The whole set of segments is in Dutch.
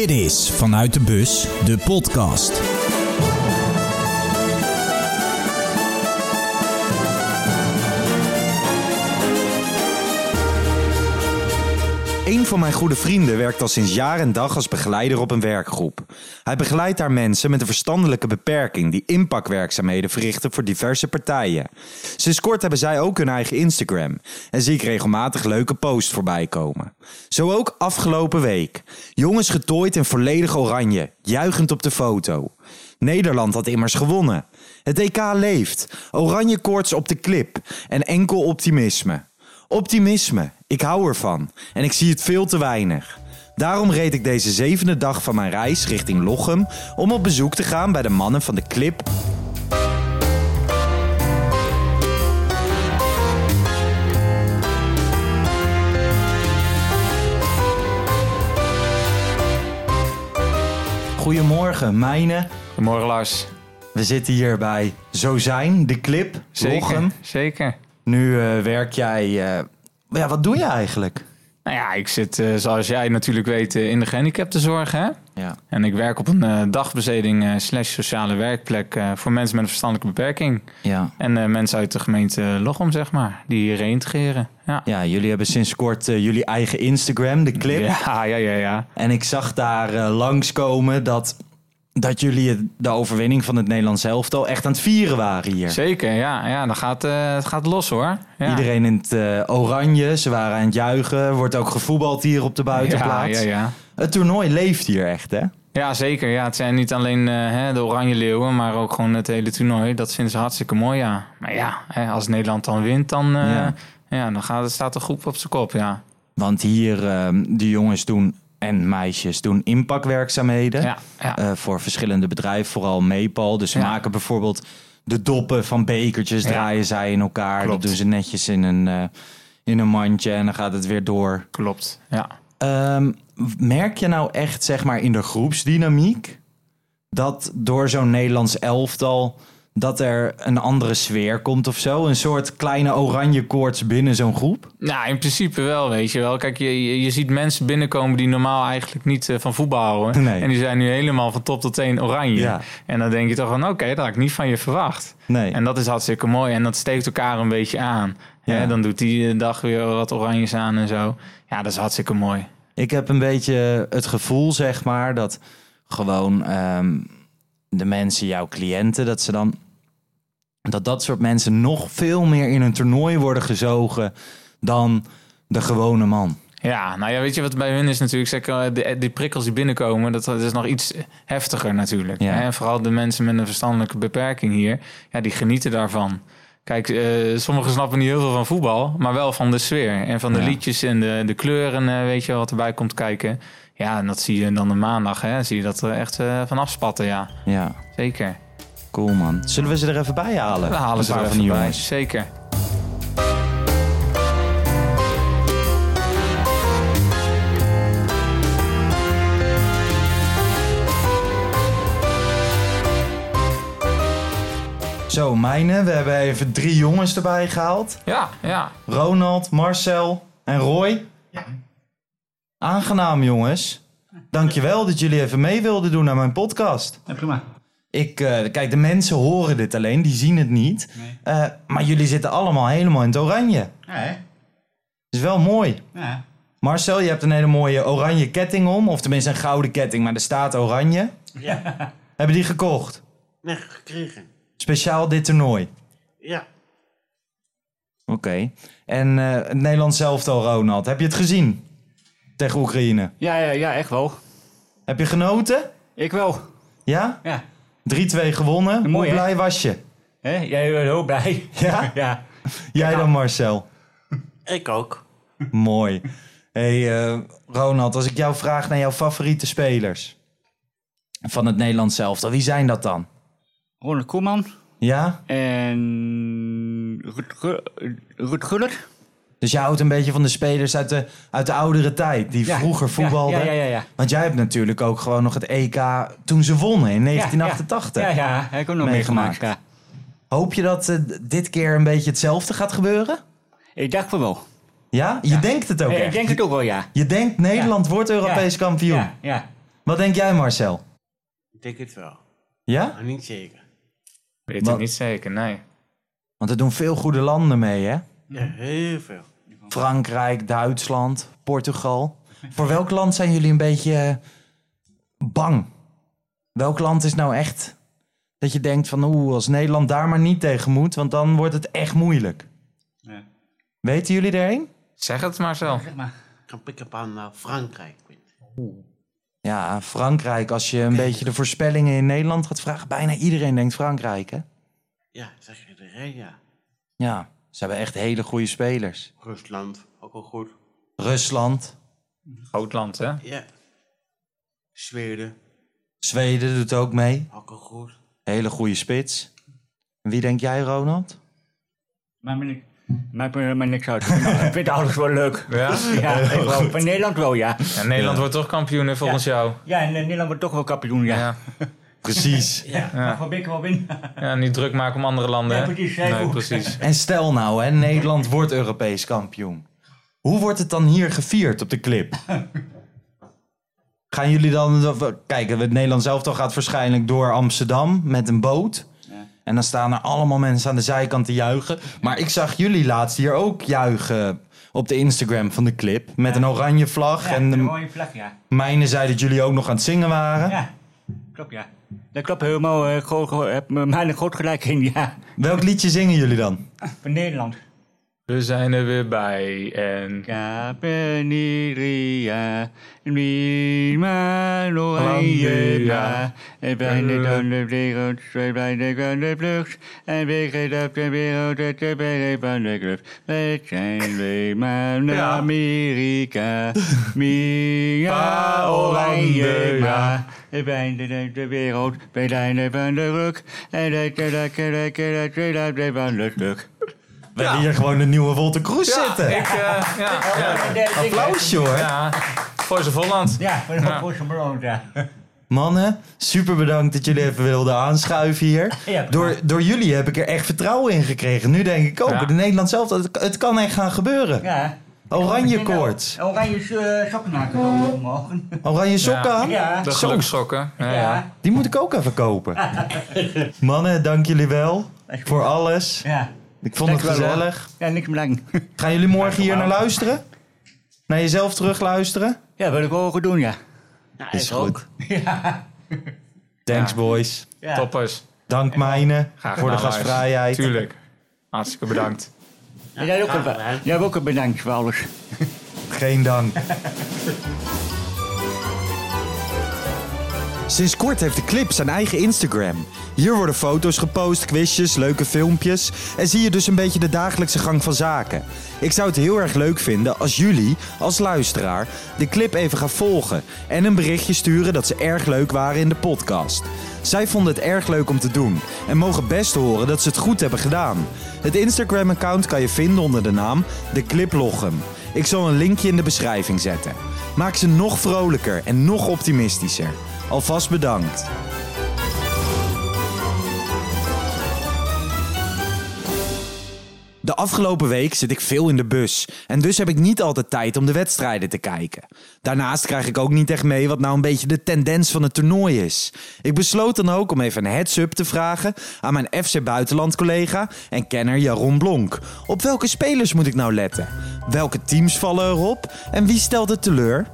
Dit is Vanuit de Bus, de podcast. Een van mijn goede vrienden werkt al sinds jaar en dag als begeleider op een werkgroep. Hij begeleidt daar mensen met een verstandelijke beperking die impactwerkzaamheden verrichten voor diverse partijen. Sinds kort hebben zij ook hun eigen Instagram en zie ik regelmatig leuke posts voorbij komen. Zo ook afgelopen week. Jongens getooid in volledig oranje, juichend op de foto. Nederland had immers gewonnen. Het EK leeft, oranje koorts op de clip en enkel optimisme. Optimisme, ik hou ervan en ik zie het veel te weinig. Daarom reed ik deze zevende dag van mijn reis richting Lochem om op bezoek te gaan bij de mannen van de Clip. Goedemorgen, Mijne. Goedemorgen Lars. We zitten hier bij Zo Zijn, de Clip, Zeker, Lochem. zeker. Nu eh, werk jij... eh, ja, wat doe je eigenlijk? Nou ja, ik zit eh, zoals jij natuurlijk weet in de gehandicaptenzorg. Hè? Ja. En ik werk op een dagbesteding eh, slash sociale werkplek voor mensen met een verstandelijke beperking. Ja. En mensen uit de gemeente Lochem, zeg maar, die hier reïntegreren. Ja. Ja, jullie hebben sinds kort jullie eigen Instagram, de Clip. Ja, ja, ja, ja. En ik zag daar eh, langskomen dat, dat jullie de overwinning van het Nederlands elftal echt aan het vieren waren hier. Zeker, ja. ja dan gaat, eh, het gaat los hoor. Ja. Iedereen in het eh, oranje, ze waren aan het juichen. Wordt ook gevoetbald hier op de buitenplaats. ja, ja. Het toernooi leeft hier echt, hè? Ja, zeker. Ja, het zijn niet alleen eh, hè, de Oranje Leeuwen, maar ook gewoon het hele toernooi. Dat vinden ze hartstikke mooi, ja. Maar ja, hè, als Nederland dan wint, dan, Ja. dan gaat, staat de groep op zijn kop, ja. Want hier, eh, de jongens doen, en meisjes doen impactwerkzaamheden. Ja, ja. eh, voor verschillende bedrijven, vooral Meepal. Dus ze Ja. maken bijvoorbeeld de doppen van bekertjes, draaien zij in elkaar. Klopt. Dat doen ze netjes in een, eh, in een mandje en dan gaat het weer door. Klopt, ja. Ehm, merk je nou echt, zeg maar, in de groepsdynamiek... dat door zo'n Nederlands elftal... dat er een andere sfeer komt of zo? Een soort kleine oranje koorts binnen zo'n groep? Nou, in principe wel, weet je wel. Kijk, je, je, je ziet mensen binnenkomen die normaal eigenlijk niet eh, van voetbal houden. Nee. En die zijn nu helemaal van top tot teen oranje. Ja. En dan denk je toch van, oké, dat had ik niet van je verwacht. Nee. En dat is hartstikke mooi. En dat steekt elkaar een beetje aan. Ja. Hè, dan doet die dag weer wat oranjes aan en zo. Ja, dat is hartstikke mooi. Ik heb een beetje het gevoel, zeg maar, dat gewoon ehm, de mensen, jouw cliënten, dat ze dan. Dat dat soort mensen nog veel meer in een toernooi worden gezogen dan de gewone man. Ja, nou ja, weet je wat bij hun is natuurlijk, zeg, eh, de, die prikkels die binnenkomen, dat, dat is nog iets heftiger natuurlijk. Ja. Hè? En vooral de mensen met een verstandelijke beperking hier, ja, die genieten daarvan. Kijk, eh, sommigen snappen niet heel veel van voetbal, maar wel van de sfeer en van de Ja. liedjes en de, de kleuren, eh, weet je wat erbij komt kijken. Ja, en dat zie je dan de maandag, hè, zie je dat er echt eh, van afspatten, ja, Ja, zeker. Cool man. Zullen we ze er even bij halen? We halen Een ze paar er van even bij, jongens. zeker. Zo, mijne. We hebben even drie jongens erbij gehaald. Ja, ja. Ronald, Marcel en Roy. Aangenaam jongens. Dankjewel dat jullie even mee wilden doen naar mijn podcast. Ja, prima. Ik, eh, kijk, de mensen horen dit alleen, die zien het niet. Nee. Eh, maar jullie zitten allemaal helemaal in het oranje. Ja, hè? is wel mooi. Ja. Marcel, je hebt een hele mooie oranje ketting om. Of tenminste een gouden ketting, maar er staat oranje. Ja, Hebben die gekocht? nee, gekregen. Speciaal dit toernooi. Ja, Oké. En eh, het Nederlands zelftal, Ronald. Heb je het gezien? Tegen Oekraïne. Ja, ja, ja, echt wel. Heb je genoten? Ik wel. Ja? Ja. 3-2 gewonnen. Mooi, Hoe hè? blij was je? Hè? Jij bent heel blij. Ja? ja. Jij dan, Marcel? ik ook. Mooi. hey, eh, Ronald, als ik jou vraag naar jouw favoriete spelers van het Nederlands zelftal, wie zijn dat dan? Ronald Koeman Ja? en Ruud, Gu- Ruud Guller. Dus jij houdt een beetje van de spelers uit de, uit de oudere tijd, die Ja. vroeger voetbalden. Ja, ja, ja. ja. Want jij hebt natuurlijk ook gewoon nog het EK toen ze wonnen in 1988. Ja, ja, heb ik ook nog Meegemaakt. meegemaakt. Ja. Hoop je dat eh, dit keer een beetje hetzelfde gaat gebeuren? Ik dacht van wel. Ja? Je denkt het ook Ja, echt. ik denk het ook wel, ja. Je denkt Nederland wordt Europees Ja. kampioen. Ja, ja. Wat denk jij, Marcel? Ik denk het wel. Ja? Maar niet zeker. Weet ik niet zeker, nee. Want er doen veel goede landen mee, hè? Ja, heel veel. Frankrijk, Duitsland, Portugal. Voor welk land zijn jullie een beetje eh, bang? Welk land is nou echt dat je denkt van oeh, als Nederland daar maar niet tegen moet, want dan wordt het echt moeilijk. Ja. Weten jullie er een? Zeg het maar zelf. Zeg maar. Ik kan pikken op aan eh, Frankrijk. Ja, Frankrijk. Als je een beetje de voorspellingen in Nederland gaat vragen, bijna iedereen denkt Frankrijk, hè? Ja, zeg je iedereen, ja. Ja, ze hebben echt hele goede spelers. Rusland, ook al goed. Rusland, Groot land, hè? Ja. Zweden, Zweden doet ook mee. ook al goed. Hele goede spits. En Wie denk jij, Ronald? Maar me niks. Maakt me helemaal niks uit. Ik vind alles wel leuk. Ja? Ja, ik wel. Van Nederland wel, ja. Ja, Nederland wordt toch kampioen hè, volgens jou. Ja, en eh, Nederland wordt toch wel kampioen, ja. Ja. Precies. Ja, mag van Beker wel winnen. ja, niet druk maken om andere landen, Ja, precies, Nee, precies. En stel nou, hè, Nederland wordt Europees kampioen. Hoe wordt het dan hier gevierd op de clip? Gaan jullie dan... Kijk, het Nederland zelf toch gaat waarschijnlijk door Amsterdam met een boot. En dan staan er allemaal mensen aan de zijkant te juichen. Maar ik zag jullie laatst hier ook juichen op de Instagram van de clip. Met een oranje vlag. Ja, en een de mooie vlag, ja. mijne zei dat jullie ook nog aan het zingen waren. Ja, klopt, ja. Dat klopt helemaal. groot- heb me bijna groot gelijk in, ja. Welk liedje zingen jullie dan? Van Nederland. We zijn er weer bij en... Capeniria, Lima, Oranje, en bijna dan de wereld, bijna van de vlucht, en weer op de wereld, het de van de klucht. We zijn weer maar naar. Amerika, Mia, Oranje, maar, en bijna de- de wereld, bijna van de ruk, en de de de de van stuk. We hebben hier gewoon een nieuwe Wolter Kroes zitten. Ik, eh, ja, ja, Applausje hoor. ja. Voice of Holland. Ja, voor de voor zijn beloond, ja. Mannen, super bedankt dat jullie even wilden aanschuiven hier. Ja, door, door jullie heb ik er echt vertrouwen in gekregen. Nu denk ik ook, Ja. de Nederland zelf, het, het kan echt gaan gebeuren. Ja. Oranje koorts. Oranje uh, sokken maken dan morgen. Oranje sokken Ja. aan. Ja. De gelukssokken. Ja. Die moet ik ook even kopen. Mannen, dank jullie wel voor alles. Ja. Ik vond het gezellig. Ja, niks bedankt. Gaan jullie morgen hier naar luisteren? Naar jezelf terug luisteren? Ja, wil ik wel goed doen, ja. Ja, Is goed. ook. Thanks Ja. boys. ja. Toppers. Dank Mijne Graag voor de gastvrijheid. Tuurlijk. Hartstikke bedankt. En jij ook, jij ook een bedankt voor alles. Geen dank. Sinds kort heeft de clip zijn eigen Instagram. Hier worden foto's gepost, quizjes, leuke filmpjes en zie je dus een beetje de dagelijkse gang van zaken. Ik zou het heel erg leuk vinden als jullie, als luisteraar, de clip even gaan volgen en een berichtje sturen dat ze erg leuk waren in de podcast. Zij vonden het erg leuk om te doen en mogen best horen dat ze het goed hebben gedaan. Het Instagram-account kan je vinden onder de naam De Clip. Ik zal een linkje in de beschrijving zetten. Maak ze nog vrolijker en nog optimistischer. Alvast bedankt. De afgelopen week zit ik veel in de bus en dus heb ik niet altijd tijd om de wedstrijden te kijken. Daarnaast krijg ik ook niet echt mee wat nou een beetje de tendens van het toernooi is. Ik besloot dan ook om even een heads-up te vragen aan mijn FC Buitenland collega en kenner Jaron Blonk. Op welke spelers moet ik nou letten? Welke teams vallen erop en wie stelt het teleur?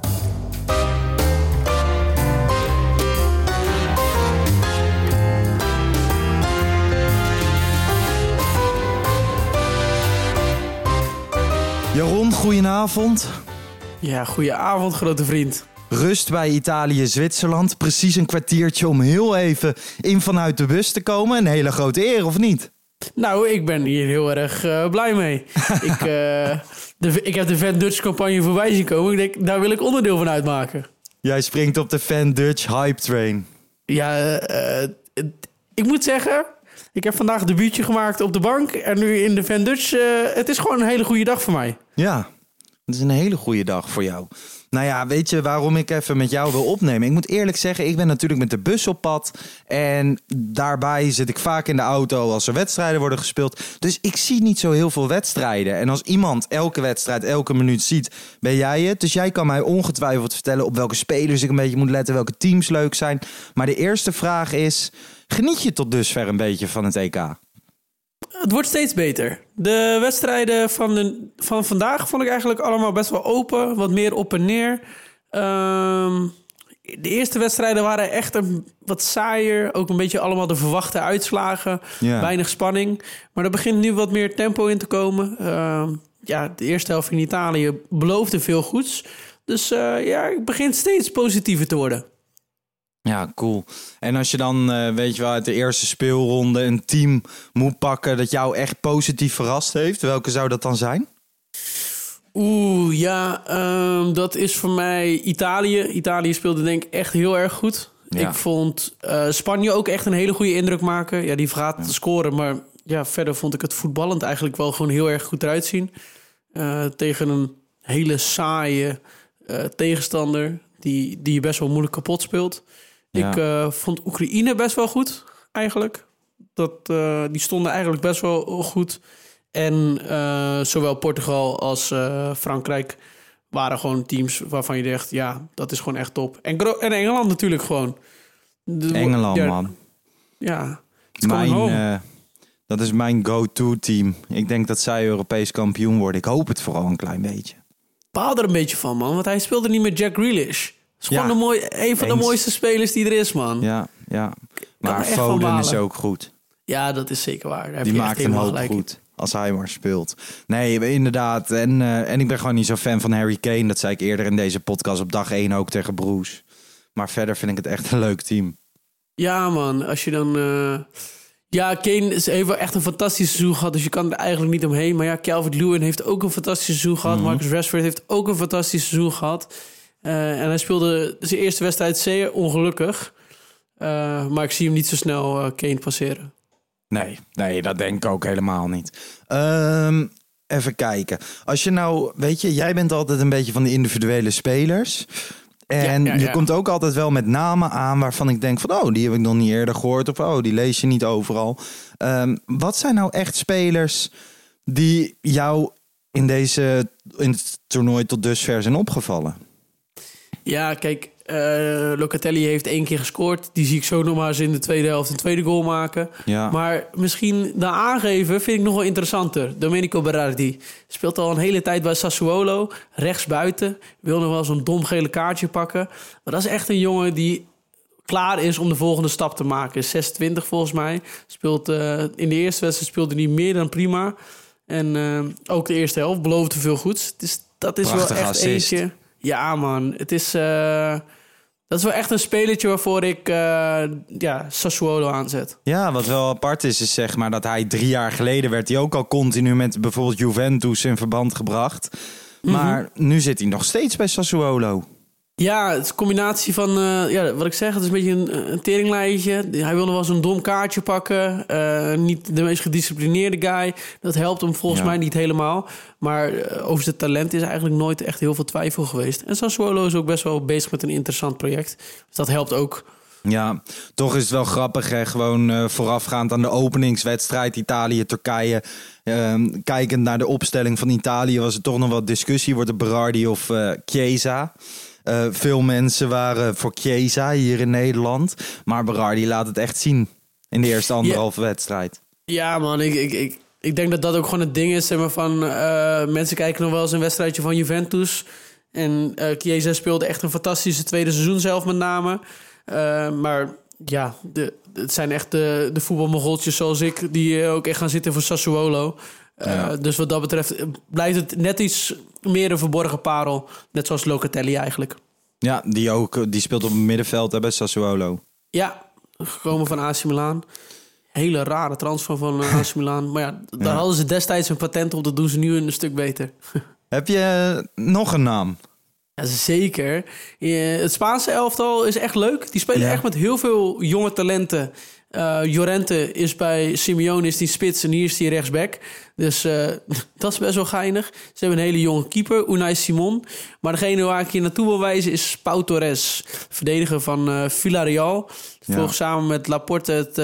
Goedenavond. Ja, goeie avond, grote vriend. Rust bij Italië-Zwitserland. Precies een kwartiertje om heel even in vanuit de bus te komen. Een hele grote eer, of niet? Nou, ik ben hier heel erg eh, blij mee. ik, eh, de, ik heb de Van Dutch campagne voorbij zien komen. Ik denk, daar wil ik onderdeel van uitmaken. Jij springt op de Fan Dutch Hype Train. Ja, eh, ik moet zeggen, ik heb vandaag een debuutje gemaakt op de bank. En nu in de Van Dutch. eh, het is gewoon een hele goede dag voor mij. Ja. Het is een hele goede dag voor jou. Nou ja, weet je waarom ik even met jou wil opnemen? Ik moet eerlijk zeggen, ik ben natuurlijk met de bus op pad. En daarbij zit ik vaak in de auto als er wedstrijden worden gespeeld. Dus ik zie niet zo heel veel wedstrijden. En als iemand elke wedstrijd, elke minuut ziet, ben jij het. Dus jij kan mij ongetwijfeld vertellen op welke spelers ik een beetje moet letten, welke teams leuk zijn. Maar de eerste vraag is: geniet je tot dusver een beetje van het EK? Het wordt steeds beter. De wedstrijden van, de, van vandaag vond ik eigenlijk allemaal best wel open. Wat meer op en neer. Ehm, de eerste wedstrijden waren echt een, wat saaier. Ook een beetje allemaal de verwachte uitslagen. Weinig spanning. Maar er begint nu wat meer tempo in te komen. Ehm, ja, de eerste helft in Italië beloofde veel goeds. Dus eh, ja, ik begin steeds positiever te worden. Ja, cool. En als je dan, eh, weet je wel, uit de eerste speelronde een team moet pakken dat jou echt positief verrast heeft, welke zou dat dan zijn? Oeh, ja, ehm, dat is voor mij Italië. Italië speelde denk ik echt heel erg goed. Ja. Ik vond eh, Spanje ook echt een hele goede indruk maken. Ja, die vergaat te scoren, maar ja, verder vond ik het voetballend eigenlijk wel gewoon heel erg goed eruit zien. Eh, tegen een hele saaie tegenstander die, die je best wel moeilijk kapot speelt. Ja. Ik eh, vond Oekraïne best wel goed, eigenlijk. Dat, eh, die stonden eigenlijk best wel goed. En eh, zowel Portugal als Frankrijk waren gewoon teams waarvan je dacht... ja, dat is gewoon echt top. En, Gro- en Engeland natuurlijk gewoon. De- Engeland, ja, man. Ja, Mijn, dat is mijn go-to team. Ik denk dat zij Europees kampioen worden. Ik hoop het vooral een klein beetje. baal er een beetje van, man. Want hij speelde niet met Jack Grealish. Is gewoon Ja, een, mooi, een van de mooiste spelers die er is, man. Ja, Ja, ja. Maar Foden is ook goed. dat is zeker waar. Daar Die maakt hoop gelijk in. goed. Als hij maar speelt. Nee, inderdaad. En, eh, en ik ben gewoon niet zo fan van Harry Kane. Dat zei ik eerder in deze podcast op dag 1 ook tegen Bruce. Maar verder vind ik het echt een leuk team. Ja, man. Als je dan... eh, Ja, Kane is- heeft wel echt een fantastisch seizoen gehad. Dus je kan er eigenlijk niet omheen. Maar ja, Calvert-Lewin heeft ook een fantastisch seizoen Mhm. gehad. Marcus Rashford heeft ook een fantastisch seizoen gehad. Eh, en hij speelde zijn eerste wedstrijd zeer ongelukkig. Eh, maar ik zie hem niet zo snel Kane passeren. Nee, nee, dat denk ik ook helemaal niet. Ehm, even kijken. Als je nou, weet je, jij bent altijd een beetje van de individuele spelers. En Ja, ja, je komt ook altijd wel met namen aan waarvan ik denk van, oh, die heb ik nog niet eerder gehoord. Of oh, die lees je niet overal. Ehm, wat zijn nou echt spelers die jou in deze in het toernooi tot dusver zijn opgevallen? Ja, kijk, eh, Locatelli heeft één keer gescoord. Die zie ik zo nog maar eens in de tweede helft een tweede goal maken. Ja. Maar misschien de aangeven vind ik nog wel interessanter. Domenico Berardi speelt al een hele tijd bij Sassuolo. Rechtsbuiten. Wil nog wel zo'n dom gele kaartje pakken. Maar dat is echt een jongen die klaar is om de volgende stap te maken. 26 volgens mij. Speelt, eh, in de eerste wedstrijd speelde hij meer dan prima. En eh, ook de eerste helft beloofde veel goeds. Dus dat is wel echt assist. eentje. Ja, man. Het is, eh, dat is wel echt een spelertje waarvoor ik eh, ja, Sassuolo aanzet. Ja, wat wel apart is, is zeg maar dat hij drie jaar geleden werd hij ook al continu met bijvoorbeeld Juventus in verband gebracht. Maar nu zit hij nog steeds bij Sassuolo. Ja, het is een combinatie van, eh, ja, wat ik zeg, het is een beetje een, een teringlijntje. Hij wil nog wel zo'n dom kaartje pakken. Eh, niet de meest gedisciplineerde guy. Dat helpt hem volgens Ja. mij niet helemaal. Maar eh, over zijn talent is eigenlijk nooit echt heel veel twijfel geweest. En Sassuolo is ook best wel bezig met een interessant project. Dus dat helpt ook. Ja, toch is het wel grappig. Hè? Gewoon voorafgaand aan de openingswedstrijd Italië-Turkije. ehm, kijkend naar de opstelling van Italië was er toch nog wat discussie. Wordt het Berardi of eh Chiesa? Eh, veel mensen waren voor Chiesa hier in Nederland. Maar Berardi laat het echt zien in de eerste anderhalve wedstrijd. Ja, man, ik, ik, ik, ik denk dat dat ook gewoon het ding is. Zeg maar, van, eh, mensen kijken nog wel eens een wedstrijdje van Juventus. En eh Chiesa speelde echt een fantastische tweede seizoen zelf met name. Maar ja, de, het zijn echt de, de voetbalmogoltjes zoals ik... die ook echt gaan zitten voor Sassuolo. Eh. Dus wat dat betreft eh, blijft het net iets meer een verborgen parel. Net zoals Locatelli eigenlijk. Ja, die, ook, die speelt op het middenveld hè, bij Sassuolo. Ja, gekomen van AC Milan. Hele rare transfer van eh, AC Milan. Maar ja, daar hadden ze destijds een patent op. Dat doen ze nu een stuk beter. Heb je eh, nog een naam? Ja, zeker. Eh, het Spaanse elftal is echt leuk. Die spelen Ja. echt met heel veel jonge talenten. Eh Jorente is bij Simeone is die spits en hier is die rechtsback. Dus eh, dat is best wel geinig. Ze hebben een hele jonge keeper, Unai Simon. Maar degene waar ik hier naartoe wil wijzen is Pau Torres. Verdediger van eh, Villarreal. Volgt samen met Laporte het,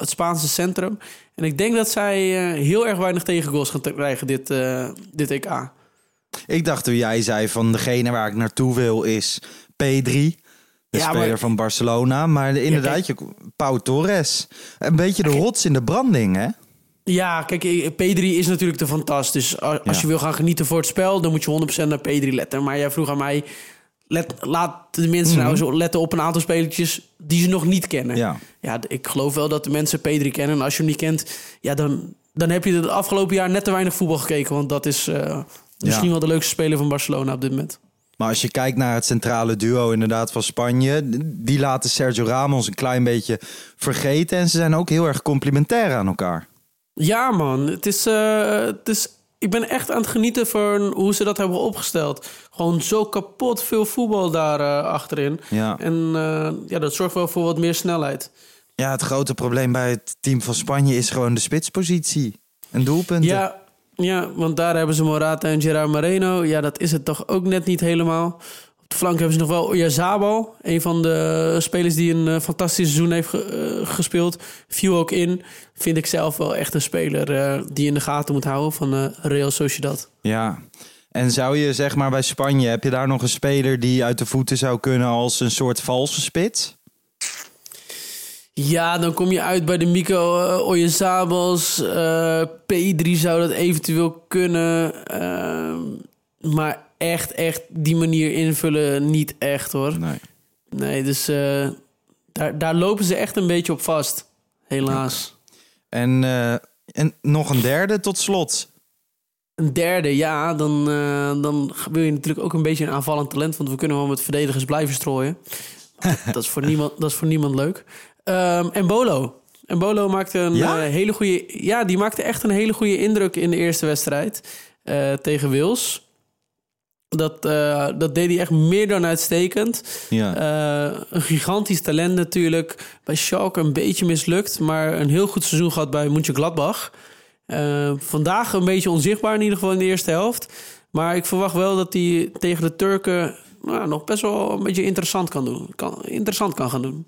het Spaanse centrum. En ik denk dat zij heel erg weinig tegengoals gaan krijgen dit, dit EK. Ik dacht toen jij zei van degene waar ik naartoe wil is P3. De Ja, speler maar- van Barcelona. Maar inderdaad, je, Pau Torres. Een beetje de rots in de branding, hè? Ja, kijk, eh, P3 is natuurlijk te fantastisch. Dus als Ja. je wil gaan genieten voor het spel, dan moet je 100% naar P3 letten. Maar jij vroeg aan mij, let, laat de mensen nou zo letten op een aantal spelertjes die ze nog niet kennen. Ja. ja, ik geloof wel dat de mensen P3 kennen. En als je hem niet kent, ja, dan, dan heb je het afgelopen jaar net te weinig voetbal gekeken. Want dat is eh, misschien Ja. wel de leukste speler van Barcelona op dit moment. Maar als je kijkt naar het centrale duo inderdaad van Spanje... die laten Sergio Ramos een klein beetje vergeten. En ze zijn ook heel erg complementair aan elkaar. Ja, man. Het is, eh, het is, ik ben echt aan het genieten van hoe ze dat hebben opgesteld. Gewoon zo kapot veel voetbal daar eh, achterin. Ja. En eh, ja, dat zorgt wel voor wat meer snelheid. ja, het grote probleem bij het team van Spanje is gewoon de spitspositie. En doelpunten. Ja, ja, want daar hebben ze Morata en Gerard Moreno. Ja, dat is het toch ook net niet helemaal. Op de flank hebben ze nog wel Oyarzabal. Een van de spelers die een eh, fantastisch seizoen heeft eh, gespeeld. Viel ook in. Vind ik zelf wel echt een speler eh, die in de gaten moet houden van Real Sociedad. Ja. En zou je zeg maar bij Spanje, heb je daar nog een speler die uit de voeten zou kunnen als een soort valse spits? Ja, dan kom je uit bij de Mico uh, Oyarzabals. eh, P3 zou dat eventueel kunnen. ehm, maar echt, echt die manier invullen niet echt hoor. Nee. Nee, dus eh, daar, daar lopen ze echt een beetje op vast. Helaas. En, eh, en nog een derde tot slot. Een derde, ja, dan, eh, dan wil je natuurlijk ook een beetje een aanvallend talent. Want we kunnen wel met verdedigers blijven strooien. dat, is voor niemand, dat is voor niemand leuk. Ehm en Bolo. En Bolo maakte een Ja? eh, hele goede. Ja, die maakte echt een hele goede indruk in de eerste wedstrijd eh, tegen Wils. Dat, eh, dat deed hij echt meer dan uitstekend. Ja. Een gigantisch talent natuurlijk. Bij Schalke een beetje mislukt, maar een heel goed seizoen gehad bij Mönchengladbach. Eh vandaag een beetje onzichtbaar in ieder geval in de eerste helft. Maar ik verwacht wel dat hij tegen de Turken nou, nog best wel een beetje interessant kan doen. Kan, interessant kan gaan doen.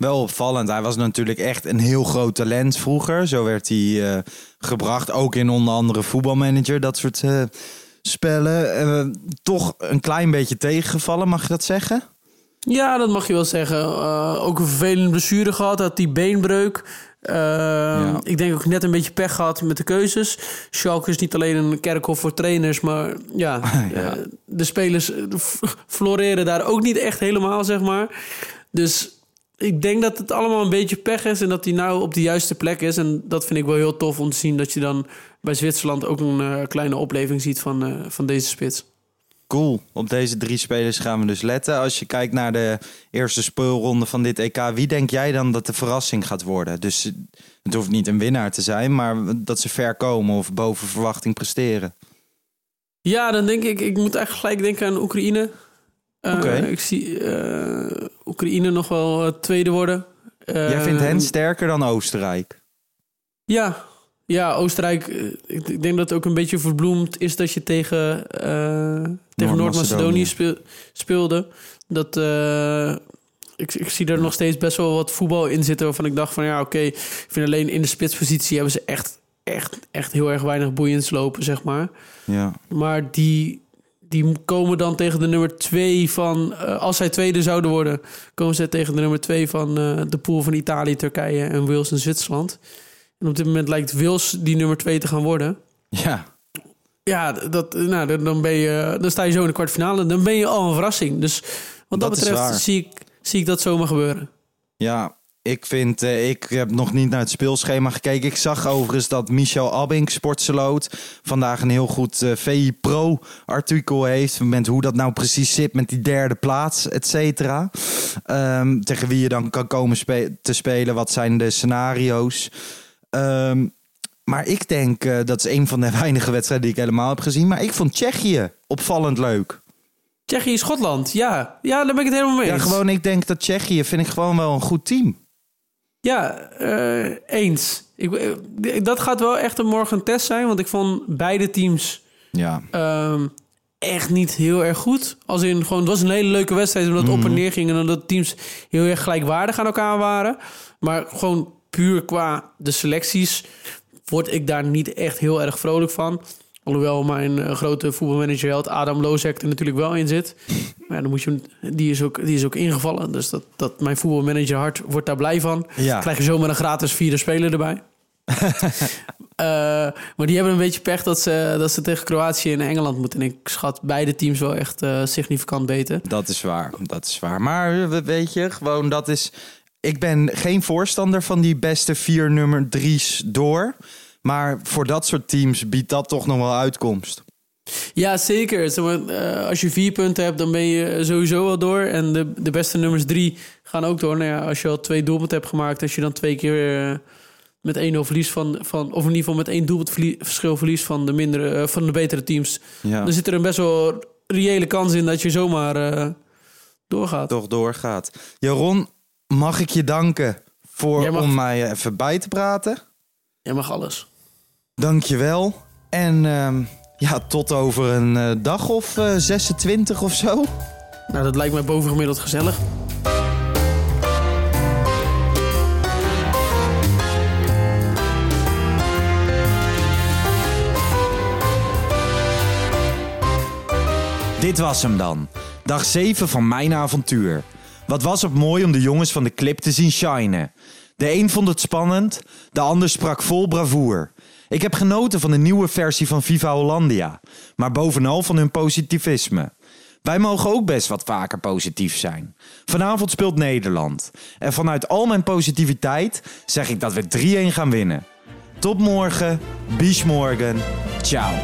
Wel opvallend. Hij was natuurlijk echt een heel groot talent vroeger. Zo werd hij eh, gebracht. Ook in onder andere voetbalmanager. Dat soort eh, spellen. Eh, toch een klein beetje tegengevallen, mag je dat zeggen? Ja, dat mag je wel zeggen. Ook een vervelende blessure gehad, had die beenbreuk. Ik denk ook net een beetje pech gehad met de keuzes. Schalke is niet alleen een kerkhof voor trainers, maar ja, Ja. de spelers floreren daar ook niet echt helemaal, zeg maar. Dus ik denk dat het allemaal een beetje pech is en dat hij nou op de juiste plek is. En dat vind ik wel heel tof om te zien dat je dan bij Zwitserland ook een eh, kleine opleving ziet van, eh, van deze spits. Cool. Op deze drie spelers gaan we dus letten. Als je kijkt naar de eerste speelronde van dit EK, wie denk jij dan dat de verrassing gaat worden? Dus eh, het hoeft niet een winnaar te zijn, maar dat ze ver komen of boven verwachting presteren. Ja, dan denk ik, ik moet eigenlijk gelijk denken aan Oekraïne. Eh, Oké. Ik zie eh, Oekraïne nog wel eh, tweede worden. Jij vindt hen sterker dan Oostenrijk? Ja, ja Oostenrijk. Ik, ik denk dat het ook een beetje verbloemd is dat je tegen, tegen Noord-Macedonië. Noord-Macedonië speel- speelde. Dat, ik, ik zie er nog steeds best wel wat voetbal in zitten waarvan ik dacht van ja, oké. ik vind alleen in de spitspositie hebben ze echt, echt, echt heel erg weinig boeiends lopen, zeg maar. Ja. Maar die, die komen dan tegen de nummer twee van... eh, als zij tweede zouden worden... komen ze tegen de nummer twee van eh, de pool van Italië, Turkije en Wales en Zwitserland. En op dit moment lijkt Wales die nummer twee te gaan worden. Ja. Ja, dat, nou, dan- ben je, dan sta je zo in de kwartfinale. Dan ben je al een verrassing. Dus wat dat, Dat betreft zie ik, zie ik dat zomaar gebeuren. Ja, ik vind, eh, ik heb nog niet naar het speelschema gekeken. Ik zag overigens dat Michel Abink, sportseloot, vandaag een heel goed eh, VI Pro artikel heeft. Met hoe dat nou precies zit met die derde plaats, et cetera. Ehm, tegen wie je dan kan komen spe- te spelen. Wat zijn de scenario's? Ehm, maar ik denk, eh, dat is een van de weinige wedstrijden die ik helemaal heb gezien. Maar ik vond Tsjechië opvallend leuk. Tsjechië, Schotland. Ja, ja daar ben ik het helemaal mee Ja, eens. gewoon, ik denk dat Tsjechië vind ik gewoon wel een goed team. Ja, eh, eens. Ik, eh, dat gaat wel echt een morgen een test zijn, want ik vond beide teams Ja. ehm, echt niet heel erg goed. Als in gewoon, het was een hele leuke wedstrijd omdat het op en neer ging en omdat teams heel erg gelijkwaardig aan elkaar waren. Maar gewoon puur qua de selecties word ik daar niet echt heel erg vrolijk van. Alhoewel mijn eh, grote voetbalmanager held Adam Lozek er natuurlijk wel in zit. Maar ja, dan moet je, die, is ook, die is ook ingevallen. Dus dat, dat mijn voetbalmanager hart wordt daar blij van. Ja. Krijg je zomaar een gratis vierde speler erbij. Eh, maar die hebben een beetje pech dat ze, dat ze tegen Kroatië en Engeland moeten. En ik schat beide teams wel echt eh, significant beter. Dat is waar, dat is waar. Maar we- weet je, gewoon dat is... Ik ben geen voorstander van die beste vier nummer drie's door. Maar voor dat soort teams biedt dat toch nog wel uitkomst. Ja, zeker. Eh, als je vier punten hebt, dan ben je sowieso wel door. En de, de beste nummers drie gaan ook door. Nou ja, als je al twee doelpunten hebt gemaakt, als je dan twee keer eh, met 1-0 verlies van, van... of in ieder geval met één doelpunt verlie- verschil verlies van de, mindere, eh, van de betere teams... Ja. dan zit er een best wel reële kans in dat je zomaar doorgaat. toch doorgaat. Jaron, mag ik je danken voor Jij mag- om mij even bij te praten? Je mag alles. Dank je wel. En ehm, ja, tot over een eh, dag of eh, 26 of zo. Nou, dat lijkt mij bovengemiddeld gezellig. Dit was hem dan. Dag 7 van mijn avontuur. Wat was het mooi om de jongens van de clip te zien shinen. De een vond het spannend, de ander sprak vol bravoer. Ik heb genoten van de nieuwe versie van Viva Hollandia, maar bovenal van hun positivisme. Wij mogen ook best wat vaker positief zijn. Vanavond speelt Nederland. En vanuit al mijn positiviteit zeg ik dat we 3-1 gaan winnen. Tot morgen, bis morgen, ciao.